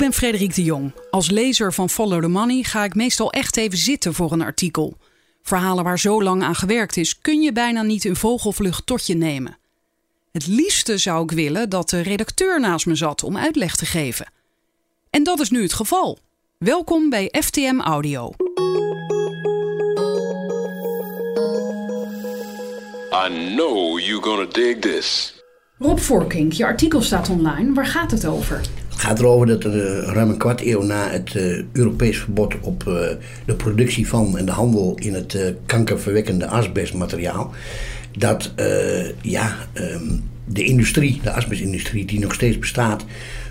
ben Frederik de Jong. Als lezer van Follow the Money ga ik meestal echt even zitten voor een artikel. Verhalen waar zo lang aan gewerkt is, kun je bijna niet in vogelvlucht tot je nemen. Het liefste zou ik willen dat de redacteur naast me zat om uitleg te geven. En dat is nu het geval. Welkom bij FTM Audio. I know you're gonna dig this. Rob Voorkink, je artikel staat online. Waar gaat het over? Gaat erover dat er eh, ruim een kwart eeuw na het uh, Europees verbod op uh, de productie van en de handel in het kankerverwekkende asbestmateriaal, dat ja, um, de industrie, de asbestindustrie die nog steeds bestaat,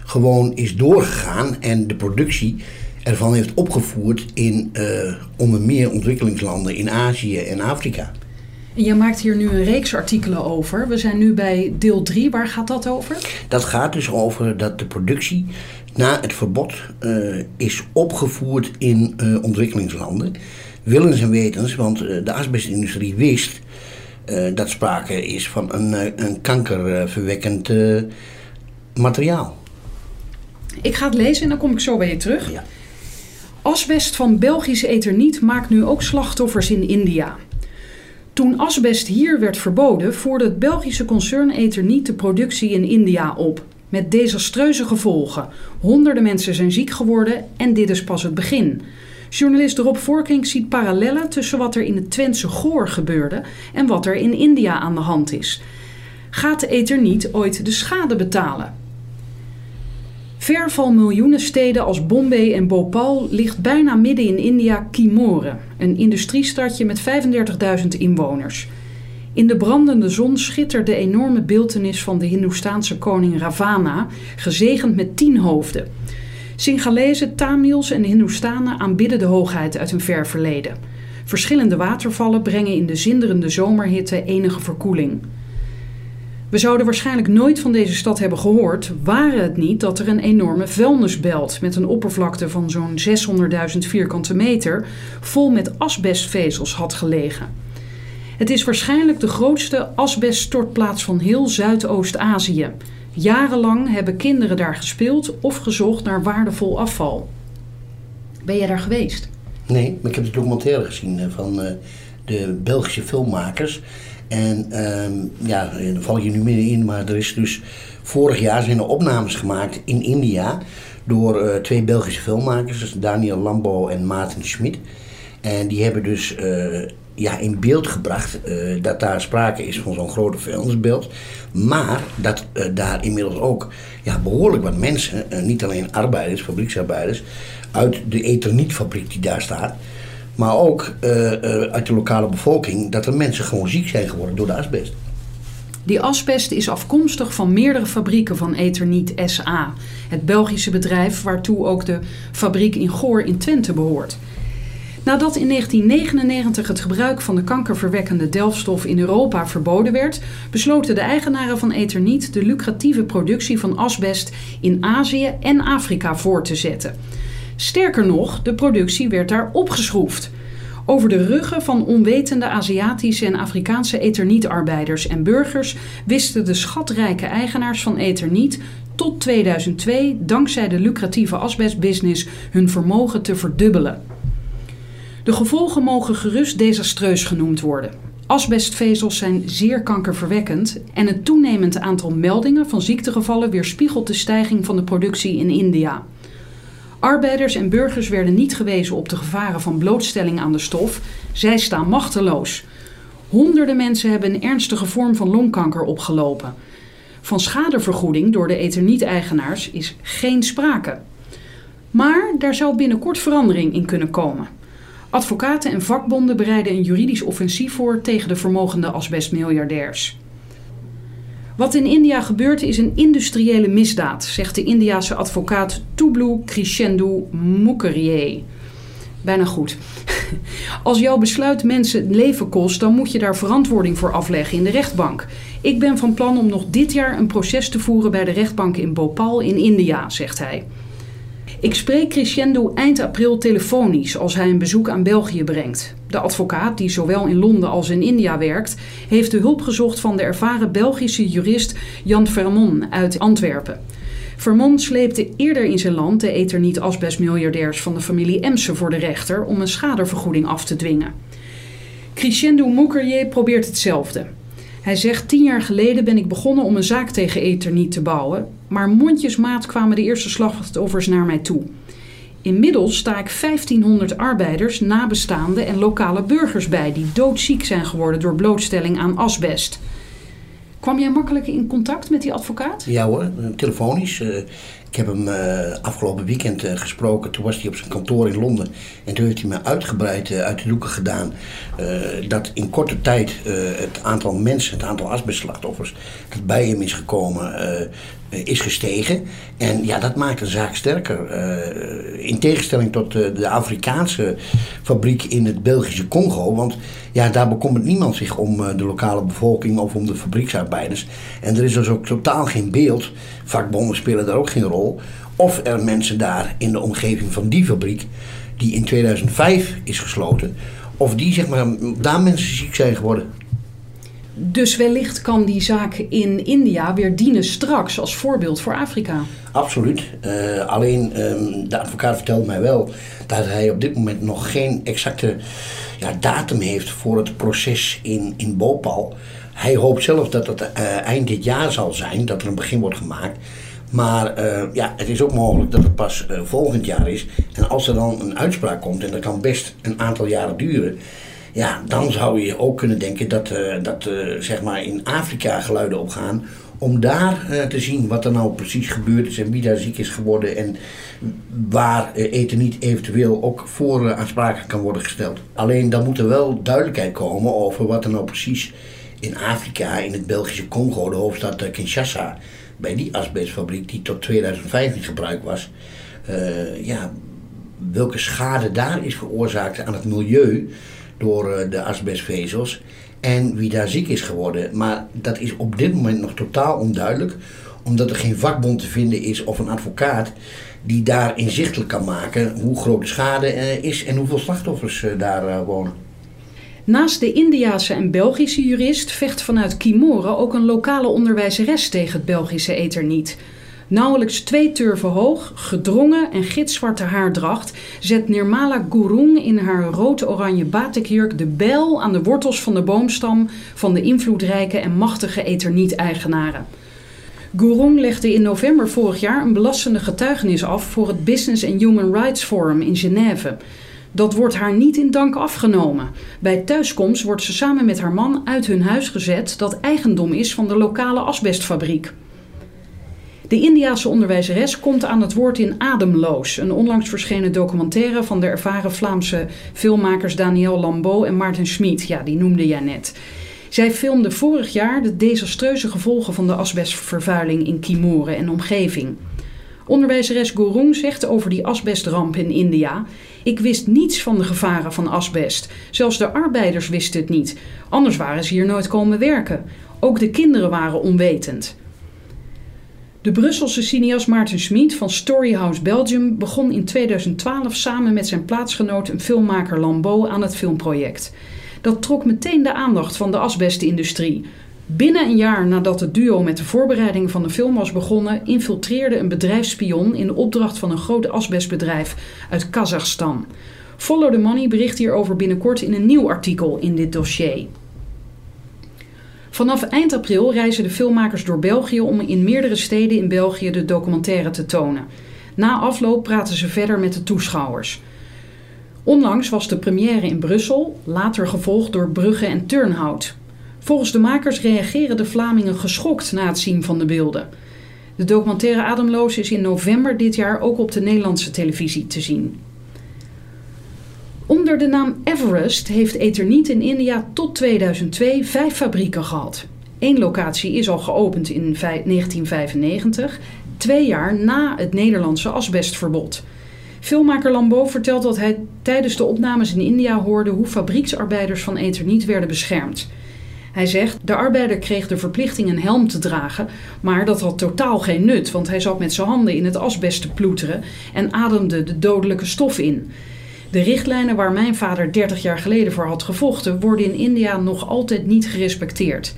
gewoon is doorgegaan en de productie ervan heeft opgevoerd in onder meer ontwikkelingslanden in Azië en Afrika. En je maakt hier nu een reeks artikelen over. We zijn nu bij deel 3. Waar gaat dat over? Dat gaat dus over dat de productie na het verbod uh, is opgevoerd in uh, ontwikkelingslanden. Willens en wetens, want uh, de asbestindustrie wist dat sprake is van een, een kankerverwekkend materiaal. Ik ga het lezen en dan kom ik zo bij je terug. Ja. Asbest van Belgische etherniet maakt nu ook slachtoffers in India. Toen asbest hier werd verboden, voerde het Belgische concern Etherniet de productie in India op. Met desastreuze gevolgen. Honderden mensen zijn ziek geworden en dit is pas het begin. Journalist Rob Voorking ziet parallellen tussen wat er in het Twentse Goor gebeurde en wat er in India aan de hand is. Gaat de Etherniet ooit de schade betalen? Ver van miljoenensteden als Bombay en Bhopal ligt bijna midden in India Kimore, een industriestadje met 35.000 inwoners. In de brandende zon schittert de enorme beeltenis van de Hindoestaanse koning Ravana, gezegend met tien hoofden. Singalezen, Tamils en Hindoestanen aanbidden de hoogheid uit hun ver verleden. Verschillende watervallen brengen in de zinderende zomerhitte enige verkoeling. We zouden waarschijnlijk nooit van deze stad hebben gehoord, waren het niet dat er een enorme vuilnisbelt met een oppervlakte van zo'n 600.000 vierkante meter vol met asbestvezels had gelegen. Het is waarschijnlijk de grootste asbeststortplaats van heel Zuidoost-Azië. Jarenlang hebben kinderen daar gespeeld of gezocht naar waardevol afval. Ben jij daar geweest? Nee, maar ik heb de documentaire gezien eh, van eh, de Belgische filmmakers. En um, ja, daar val je nu midden in, maar er is dus vorig jaar zijn er opnames gemaakt in India door uh, twee Belgische filmmakers, dus Daniel Lambo en Maarten Schmid. En die hebben dus uh, ja, in beeld gebracht uh, dat daar sprake is van zo'n grote vuilnisbeeld. Maar dat daar inmiddels ook ja, behoorlijk wat mensen, niet alleen arbeiders, fabrieksarbeiders, uit de ethernietfabriek die daar staat, maar ook uh, uh, uit de lokale bevolking, dat er mensen gewoon ziek zijn geworden door de asbest. Die asbest is afkomstig van meerdere fabrieken van Etherniet SA, het Belgische bedrijf waartoe ook de fabriek in Goor in Twente behoort. Nadat in 1999 het gebruik van de kankerverwekkende delfstof in Europa verboden werd, besloten de eigenaren van Etherniet de lucratieve productie van asbest in Azië en Afrika voor te zetten. Sterker nog, de productie werd daar opgeschroefd. Over de ruggen van onwetende Aziatische en Afrikaanse ethernietarbeiders en burgers wisten de schatrijke eigenaars van Etherniet tot 2002 dankzij de lucratieve asbestbusiness hun vermogen te verdubbelen. De gevolgen mogen gerust desastreus genoemd worden. Asbestvezels zijn zeer kankerverwekkend en het toenemend aantal meldingen van ziektegevallen weerspiegelt de stijging van de productie in India. Arbeiders en burgers werden niet gewezen op de gevaren van blootstelling aan de stof. Zij staan machteloos. Honderden mensen hebben een ernstige vorm van longkanker opgelopen. Van schadevergoeding door de etherniet-eigenaars is geen sprake. Maar daar zou binnenkort verandering in kunnen komen. Advocaten en vakbonden bereiden een juridisch offensief voor tegen de vermogende asbestmiljardairs. Wat in India gebeurt is een industriële misdaad, zegt de Indiase advocaat Tublu Krishendu Mukherjee. Bijna goed. Als jouw besluit mensen leven kost, dan moet je daar verantwoording voor afleggen in de rechtbank. Ik ben van plan om nog dit jaar een proces te voeren bij de rechtbank in Bhopal in India, zegt hij. Ik spreek Crescendo eind april telefonisch als hij een bezoek aan België brengt. De advocaat, die zowel in Londen als in India werkt, heeft de hulp gezocht van de ervaren Belgische jurist Jan Vermon uit Antwerpen. Vermont sleepte eerder in zijn land de etherniet-asbestmiljardairs van de familie Emsen voor de rechter om een schadevergoeding af te dwingen. Crescendo Mukherjee probeert hetzelfde. Hij zegt: Tien jaar geleden ben ik begonnen om een zaak tegen etherniet te bouwen, maar mondjesmaat kwamen de eerste slachtoffers naar mij toe. Inmiddels sta ik 1500 arbeiders, nabestaanden en lokale burgers bij die doodziek zijn geworden door blootstelling aan asbest. Kwam jij makkelijk in contact met die advocaat? Ja hoor, telefonisch. Uh, ik heb hem uh, afgelopen weekend uh, gesproken. Toen was hij op zijn kantoor in Londen. En toen heeft hij me uitgebreid uit de doeken gedaan. dat in korte tijd het aantal mensen, het aantal asbestslachtoffers, dat bij hem is gekomen, eh, is gestegen. En ja, dat maakt de zaak sterker. Uh, in tegenstelling tot uh, de Afrikaanse fabriek in het Belgische Congo. Want ja, daar bekommert niemand zich om de lokale bevolking of om de fabrieksarbeiders. En er is dus ook totaal geen beeld. Vakbonden spelen daar ook geen rol. Of er mensen daar in de omgeving van die fabriek, die in 2005 is gesloten, of die zeg maar, daar mensen ziek zijn geworden. Dus wellicht kan die zaak in India weer dienen straks als voorbeeld voor Afrika. Absoluut. Uh, alleen um, de advocaat vertelt mij wel dat hij op dit moment nog geen exacte ja, datum heeft voor het proces in, in Bhopal. Hij hoopt zelf dat het uh, eind dit jaar zal zijn, dat er een begin wordt gemaakt. Maar uh, ja, het is ook mogelijk dat het pas volgend jaar is. En als er dan een uitspraak komt, en dat kan best een aantal jaren duren ja, dan zou je ook kunnen denken dat, uh, dat uh, zeg maar in Afrika geluiden opgaan. Om daar uh, te zien wat er nou precies gebeurd is en wie daar ziek is geworden. En waar eten niet eventueel ook voor aansprakelijk kan worden gesteld. Alleen dan moet er wel duidelijkheid komen over wat er nou precies in Afrika, in het Belgische Congo, de hoofdstad Kinshasa, bij die asbestfabriek die tot 2005 in gebruik was. ja, welke schade daar is veroorzaakt aan het milieu door eh, de asbestvezels en wie daar ziek is geworden. Maar dat is op dit moment nog totaal onduidelijk, omdat er geen vakbond te vinden is of een advocaat die daar inzichtelijk kan maken hoe groot de schade eh, is en hoeveel slachtoffers eh, daar wonen. Naast de Indiase en Belgische jurist vecht vanuit Kimoren ook een lokale onderwijzeres tegen het Belgische etherniet. Nauwelijks twee turven hoog, gedrongen en gitzwarte haardracht zet Nirmala Gurung in haar rood-oranje batikjurk de bijl aan de wortels van de boomstam van de invloedrijke en machtige Etherniet-eigenaren. Gurung legde in november vorig jaar een belastende getuigenis af voor het Business and Human Rights Forum in Genève. Dat wordt haar niet in dank afgenomen. Bij thuiskomst wordt ze samen met haar man uit hun huis gezet dat eigendom is van de lokale asbestfabriek. De Indiase onderwijzeres komt aan het woord in Ademloos, een onlangs verschenen documentaire van de ervaren Vlaamse filmmakers Daniel Lambeau en Maarten Schmid. Ja, die noemde jij net. Zij filmde vorig jaar de desastreuze gevolgen van de asbestvervuiling in Kimoren en omgeving. Onderwijzeres Gurung zegt over die asbestramp in India: Ik wist niets van de gevaren van asbest. Zelfs de arbeiders wisten het niet. Anders waren ze hier nooit komen werken. Ook de kinderen waren onwetend. De Brusselse cineast Maarten Schmid van Storyhouse Belgium begon in 2012 samen met zijn plaatsgenoot en filmmaker Lambeau aan het filmproject. Dat trok meteen de aandacht van de asbestindustrie. Binnen een jaar nadat het duo met de voorbereiding van de film was begonnen, infiltreerde een bedrijfsspion in opdracht van een groot asbestbedrijf uit Kazachstan. Follow the Money bericht hierover binnenkort in een nieuw artikel in dit dossier. Vanaf eind april reizen de filmmakers door België om in meerdere steden in België de documentaire te tonen. Na afloop praten ze verder met de toeschouwers. Onlangs was de première in Brussel, later gevolgd door Brugge en Turnhout. Volgens de makers reageren de Vlamingen geschokt na het zien van de beelden. De documentaire Ademloos is in november dit jaar ook op de Nederlandse televisie te zien. Onder de naam Everest heeft Etherniet in India tot 2002 vijf fabrieken gehad. Eén locatie is al geopend in 1995, twee jaar na het Nederlandse asbestverbod. Filmmaker Lambeau vertelt dat hij tijdens de opnames in India hoorde hoe fabrieksarbeiders van Etherniet werden beschermd. Hij zegt: De arbeider kreeg de verplichting een helm te dragen, maar dat had totaal geen nut, want hij zat met zijn handen in het asbest te ploeteren en ademde de dodelijke stof in. De richtlijnen waar mijn vader 30 jaar geleden voor had gevochten, worden in India nog altijd niet gerespecteerd.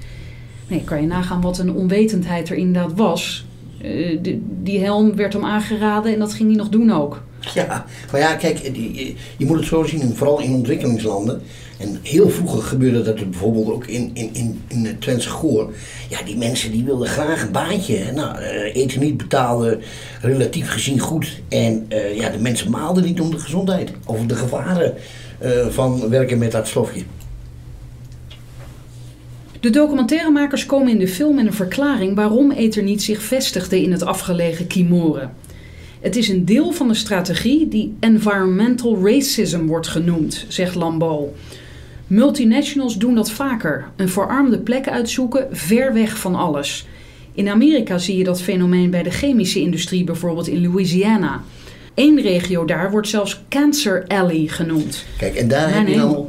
Nee, kan je nagaan wat een onwetendheid er inderdaad was. Eh, die, die helm werd hem aangeraden en dat ging hij nog doen ook. Ja, maar ja, kijk, je, je moet het zo zien, vooral in ontwikkelingslanden. En heel vroeger gebeurde dat bijvoorbeeld ook in, in, in, in het Twentse Goor. Ja, die mensen die wilden graag een baantje. Nou, uh, eten niet betaalde relatief gezien goed. En ja, de mensen maalden niet om de gezondheid. Of de gevaren van werken met dat stofje. De documentairemakers komen in de film met een verklaring waarom Etherniet zich vestigde in het afgelegen Kimoren. Het is een deel van de strategie die environmental racism wordt genoemd, zegt Lambeau. Multinationals doen dat vaker. Een verarmde plek uitzoeken, ver weg van alles. In Amerika zie je dat fenomeen bij de chemische industrie, bijvoorbeeld in Louisiana. Eén regio daar wordt zelfs Cancer Alley genoemd. Kijk, en daar, heb je, nou,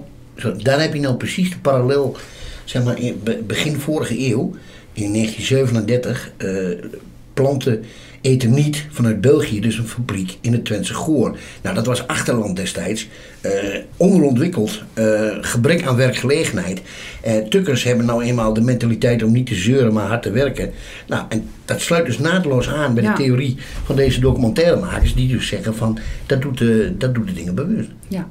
daar heb je nou precies de parallel, zeg maar, in begin vorige eeuw, in 1937, uh, planten eten niet vanuit België, dus een fabriek in het Twentse Goor. Nou, dat was achterland destijds. Uh, onderontwikkeld, uh, gebrek aan werkgelegenheid. Uh, tukkers hebben nou eenmaal de mentaliteit om niet te zeuren, maar hard te werken. Nou, en dat sluit dus naadloos aan bij de theorie van deze documentairemakers, die dus zeggen van dat doet de, dat doet de dingen bewust. Ja.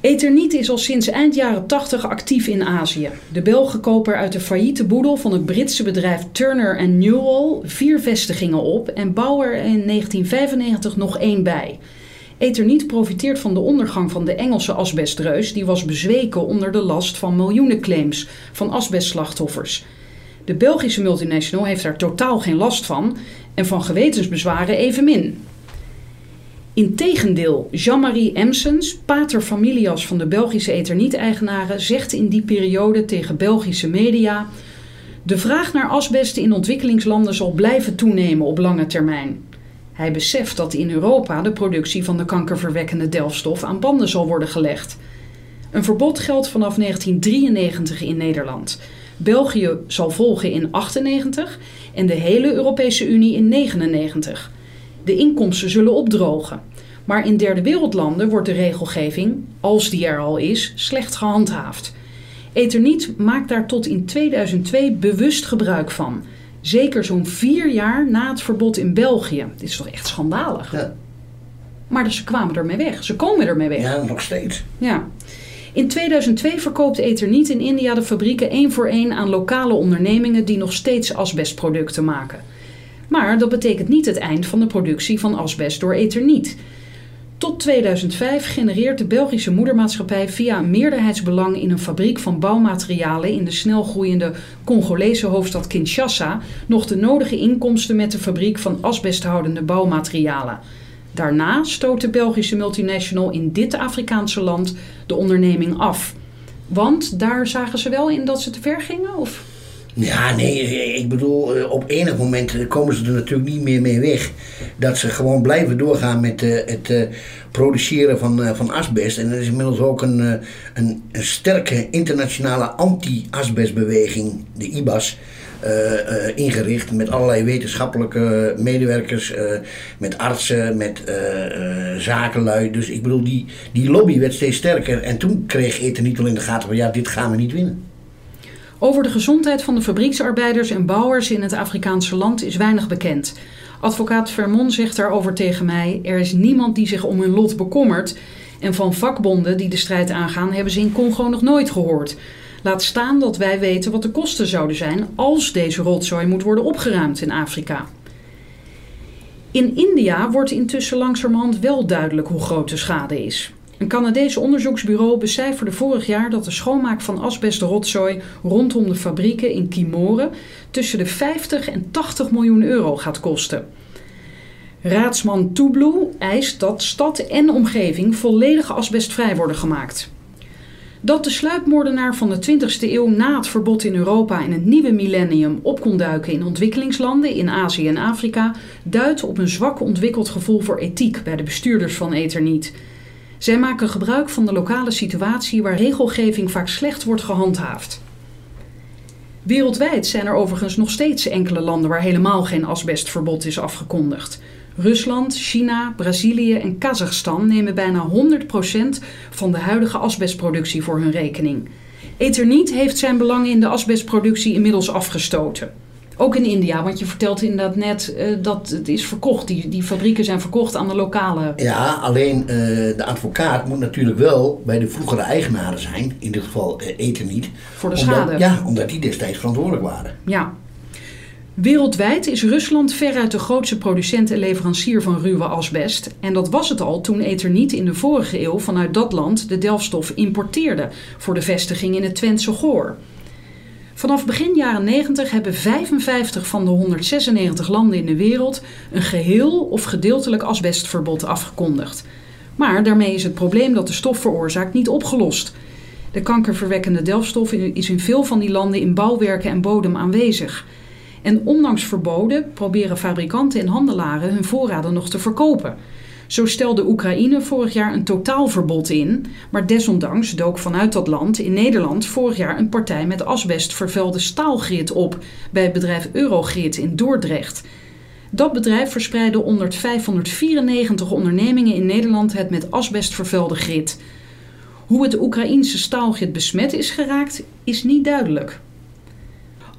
Etherniet is al sinds eind jaren 80 actief in Azië. De Belgen kopen uit de failliete boedel van het Britse bedrijf Turner Newall vier vestigingen op en bouwen er in 1995 nog één bij. Etherniet profiteert van de ondergang van de Engelse asbestreus, die was bezweken onder de last van miljoenen claims van asbestslachtoffers. De Belgische multinational heeft daar totaal geen last van en van gewetensbezwaren evenmin. Integendeel, Jean-Marie Emsens, pater familias van de Belgische Etherniet-eigenaren, zegt in die periode tegen Belgische media: De vraag naar asbest in ontwikkelingslanden zal blijven toenemen op lange termijn. Hij beseft dat in Europa de productie van de kankerverwekkende delfstof aan banden zal worden gelegd. Een verbod geldt vanaf 1993 in Nederland. België zal volgen in 1998 en de hele Europese Unie in 1999. De inkomsten zullen opdrogen. Maar in derde wereldlanden wordt de regelgeving, als die er al is, slecht gehandhaafd. Etherniet maakt daar tot in 2002 bewust gebruik van. Zeker zo'n vier jaar na het verbod in België. Dit is toch echt schandalig? Ja. Maar ze kwamen ermee weg. Ze komen ermee weg. Ja, nog steeds. Ja. In 2002 verkoopt Etherniet in India de fabrieken één voor één aan lokale ondernemingen die nog steeds asbestproducten maken. Maar dat betekent niet het eind van de productie van asbest door Etherniet. Tot 2005 genereert de Belgische moedermaatschappij via een meerderheidsbelang in een fabriek van bouwmaterialen in de snelgroeiende Congolese hoofdstad Kinshasa nog de nodige inkomsten met de fabriek van asbesthoudende bouwmaterialen. Daarna stoot de Belgische multinational in dit Afrikaanse land de onderneming af. Want daar zagen ze wel in dat ze te ver gingen? Of? Ja, nee, ik bedoel, eh, op enig moment komen ze er natuurlijk niet meer mee weg. Dat ze gewoon blijven doorgaan met het produceren van, van asbest. En er is inmiddels ook een, een, een, sterke internationale anti-asbestbeweging, de IBAS. ingericht met allerlei wetenschappelijke medewerkers, met artsen, met zakenlui. Dus ik bedoel, die, die lobby werd steeds sterker. En toen kreeg Eten niet al in de gaten van ja, dit gaan we niet winnen. Over de gezondheid van de fabrieksarbeiders en bouwers in het Afrikaanse land is weinig bekend. Advocaat Vermon zegt daarover tegen mij: er is niemand die zich om hun lot bekommert. En van vakbonden die de strijd aangaan, hebben ze in Congo nog nooit gehoord. Laat staan dat wij weten wat de kosten zouden zijn als deze rotzooi moet worden opgeruimd in Afrika. In India wordt intussen langzamerhand wel duidelijk hoe groot de schade is. Een Canadees onderzoeksbureau becijferde vorig jaar dat de schoonmaak van asbestrotzooi rondom de fabrieken in Kimoren tussen de 50 en 80 miljoen euro gaat kosten. Raadsman Tublu eist dat stad en omgeving volledig asbestvrij worden gemaakt. Dat de sluipmoordenaar van de 20e eeuw na het verbod in Europa in het nieuwe millennium op kon duiken in ontwikkelingslanden in Azië en Afrika duidt op een zwak ontwikkeld gevoel voor ethiek bij de bestuurders van Etherniet. Zij maken gebruik van de lokale situatie waar regelgeving vaak slecht wordt gehandhaafd. Wereldwijd zijn er overigens nog steeds enkele landen waar helemaal geen asbestverbod is afgekondigd. Rusland, China, Brazilië en Kazachstan nemen bijna 100% van de huidige asbestproductie voor hun rekening. Etherniet heeft zijn belang in de asbestproductie inmiddels afgestoten. Ook in India, want je vertelt inderdaad net eh, dat het is verkocht. Die, die fabrieken zijn verkocht aan de lokale. Ja, alleen eh, de advocaat moet natuurlijk wel bij de vroegere eigenaren zijn. In dit geval eh, eten niet. Voor de Omdat- schade. Ja, omdat die destijds verantwoordelijk waren. Ja. Wereldwijd is Rusland veruit de grootste producent en leverancier van ruwe asbest. En dat was het al toen Etherniet in de vorige eeuw vanuit dat land de delfstof importeerde voor de vestiging in het Twentse Goor. Vanaf begin jaren 90 hebben 55 van de 196 landen in de wereld een geheel of gedeeltelijk asbestverbod afgekondigd. Maar daarmee is het probleem dat de stof veroorzaakt niet opgelost. De kankerverwekkende delfstof is in veel van die landen in bouwwerken en bodem aanwezig. En ondanks verboden proberen fabrikanten en handelaren hun voorraden nog te verkopen. Zo stelde Oekraïne vorig jaar een totaalverbod in, maar desondanks dook vanuit dat land in Nederland vorig jaar een partij met asbest vervuilde staalgrit op bij het bedrijf Eurogrit in Dordrecht. Dat bedrijf verspreidde onder het 594 ondernemingen in Nederland het met asbest vervuilde grit. Hoe het Oekraïense staalgrit besmet is geraakt, is niet duidelijk.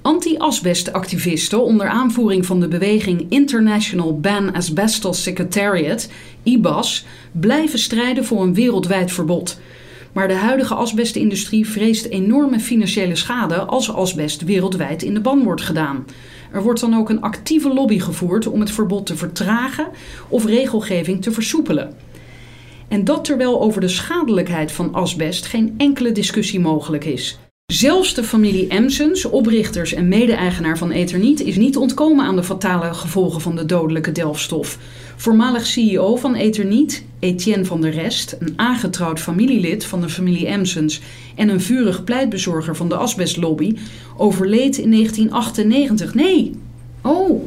Anti-asbestactivisten onder aanvoering van de beweging International Ban Asbestos Secretariat, IBAS, blijven strijden voor een wereldwijd verbod. Maar de huidige asbestindustrie vreest enorme financiële schade als asbest wereldwijd in de ban wordt gedaan. Er wordt dan ook een actieve lobby gevoerd om het verbod te vertragen of regelgeving te versoepelen. En dat terwijl over de schadelijkheid van asbest geen enkele discussie mogelijk is. Zelfs de familie Emsens, oprichters en mede-eigenaar van Etherniet, is niet ontkomen aan de fatale gevolgen van de dodelijke delfstof. Voormalig CEO van Etherniet, Etienne van der Rest, een aangetrouwd familielid van de familie Emsens en een vurig pleitbezorger van de asbestlobby, overleed in 1998. Nee! Oh.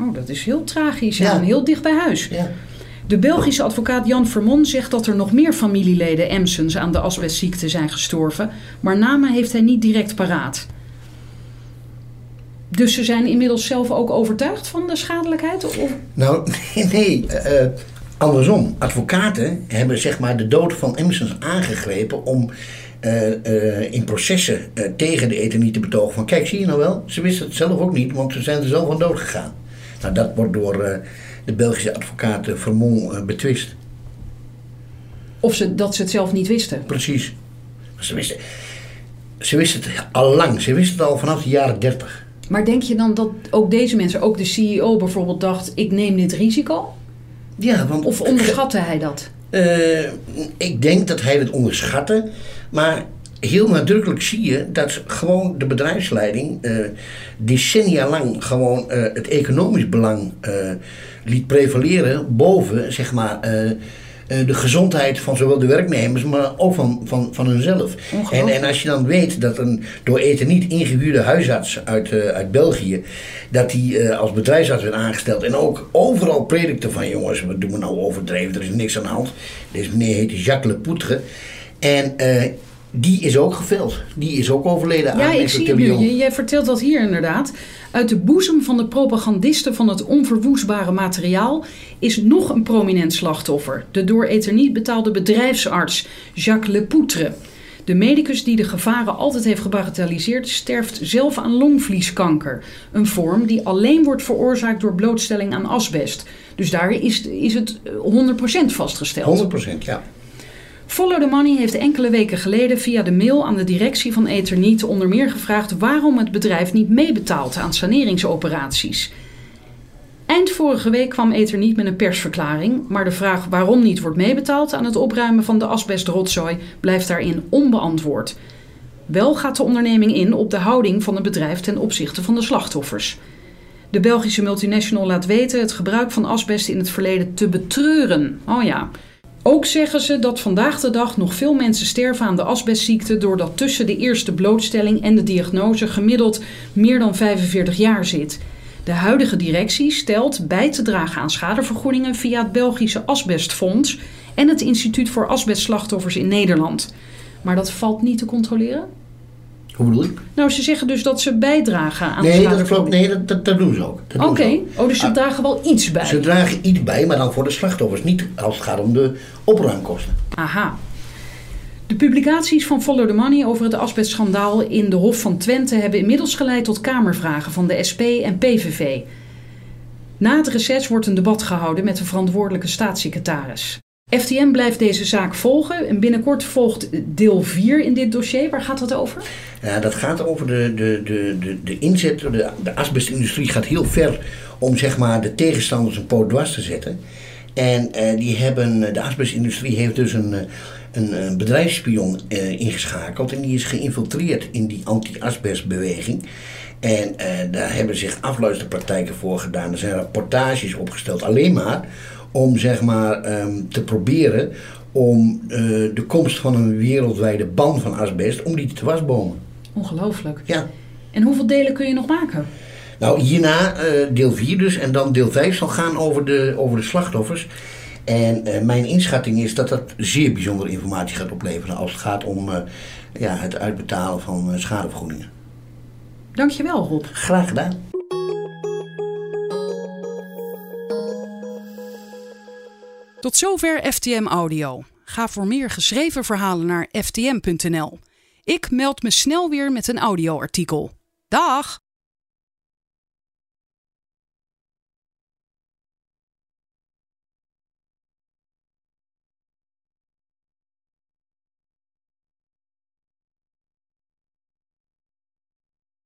Oh, dat is heel tragisch Ja. en heel dicht bij huis. Ja. De Belgische advocaat Jan Vermon zegt dat er nog meer familieleden Emsens aan de asbestziekte zijn gestorven, maar namen heeft hij niet direct paraat. Dus ze zijn inmiddels zelf ook overtuigd van de schadelijkheid? Of? Nou, nee, eh, eh, andersom. Advocaten hebben zeg maar de dood van Emersons aangegrepen om eh, in processen tegen de ethernie te betogen van kijk, zie je nou wel, ze wisten het zelf ook niet, want ze zijn er zelf aan dood gegaan. Nou, dat wordt door de Belgische advocaat Vermont eh, betwist. Of ze, dat ze het zelf niet wisten? Precies. Ze wisten, ze wisten het al lang, ze wisten het al vanaf de jaren 30. Maar denk je dan dat ook deze mensen, ook de CEO bijvoorbeeld, dacht: ik neem dit risico? Ja, want Of onderschatte hij dat? Eh, ik denk dat hij het onderschatte. Maar heel nadrukkelijk zie je dat gewoon de bedrijfsleiding eh, decennia lang gewoon eh, het economisch belang eh, liet prevaleren boven zeg maar, de gezondheid van zowel de werknemers, maar ook van, van, van hunzelf. En, en als je dan weet dat een door eten niet ingehuurde huisarts uit, uit België, dat die als bedrijfsarts werd aangesteld en ook overal predikte van jongens, wat doen we nou overdreven, er is niks aan de hand. Deze meneer heette Jacques Lepoutre. En die is ook geveld. Die is ook overleden aan Ja, ik zie nu. Jij vertelt dat hier inderdaad. Uit de boezem van de propagandisten van het onverwoestbare materiaal is nog een prominent slachtoffer. De door Etherniet betaalde bedrijfsarts Jacques Lepoutre. De medicus die de gevaren altijd heeft gebagatelliseerd, sterft zelf aan longvlieskanker. Een vorm die alleen wordt veroorzaakt door blootstelling aan asbest. Dus daar is, is het eh, 100% vastgesteld. 100% ja. Follow the Money heeft enkele weken geleden via de mail aan de directie van Etherniet onder meer gevraagd waarom het bedrijf niet meebetaalt aan saneringsoperaties. Eind vorige week kwam Etherniet met een persverklaring, maar de vraag waarom niet wordt meebetaald aan het opruimen van de asbestrotzooi blijft daarin onbeantwoord. Wel gaat de onderneming in op de houding van het bedrijf ten opzichte van de slachtoffers. De Belgische multinational laat weten het gebruik van asbest in het verleden te betreuren. Oh ja. Ook zeggen ze dat vandaag de dag nog veel mensen sterven aan de asbestziekte doordat tussen de eerste blootstelling en de diagnose gemiddeld meer dan 45 jaar zit. De huidige directie stelt bij te dragen aan schadevergoedingen via het Belgische Asbestfonds en het Instituut voor Asbestslachtoffers in Nederland. Maar dat valt niet te controleren? Hoe bedoel je? Nou, ze zeggen dus dat ze bijdragen aan de Nee, dat klopt. Nee, dat, dat, dat doen ze ook. Oké, oh, dus ze Ah, dragen wel iets bij. Ze dragen iets bij, maar dan voor de slachtoffers. Niet als het gaat om de opruimkosten. Aha. De publicaties van Follow the Money over het asbestschandaal in de Hof van Twente hebben inmiddels geleid tot kamervragen van de SP en PVV. Na het reces wordt een debat gehouden met de verantwoordelijke staatssecretaris. FTM blijft deze zaak volgen en binnenkort volgt deel 4 in dit dossier. Waar gaat dat over? Ja, dat gaat over de, de, de, de, de inzet. De, de asbestindustrie gaat heel ver om zeg maar, de tegenstanders een poot dwars te zetten. En uh, die hebben, de asbestindustrie heeft dus een, een, een bedrijfsspion uh, ingeschakeld. En die is geïnfiltreerd in die anti-asbestbeweging. En uh, daar hebben zich afluisterpraktijken voor gedaan. Er zijn rapportages opgesteld, alleen maar om zeg maar um, te proberen om uh, de komst van een wereldwijde ban van asbest, om die te wasbomen. Ongelooflijk. Ja. En hoeveel delen kun je nog maken? Nou, hierna uh, deel 4 dus en dan deel 5 zal gaan over de, over de slachtoffers. En uh, mijn inschatting is dat dat zeer bijzondere informatie gaat opleveren als het gaat om ja, het uitbetalen van schadevergoedingen. Dankjewel Rob. Graag gedaan. Tot zover FTM Audio. Ga voor meer geschreven verhalen naar ftm.nl. Ik meld me snel weer met een audioartikel. Dag!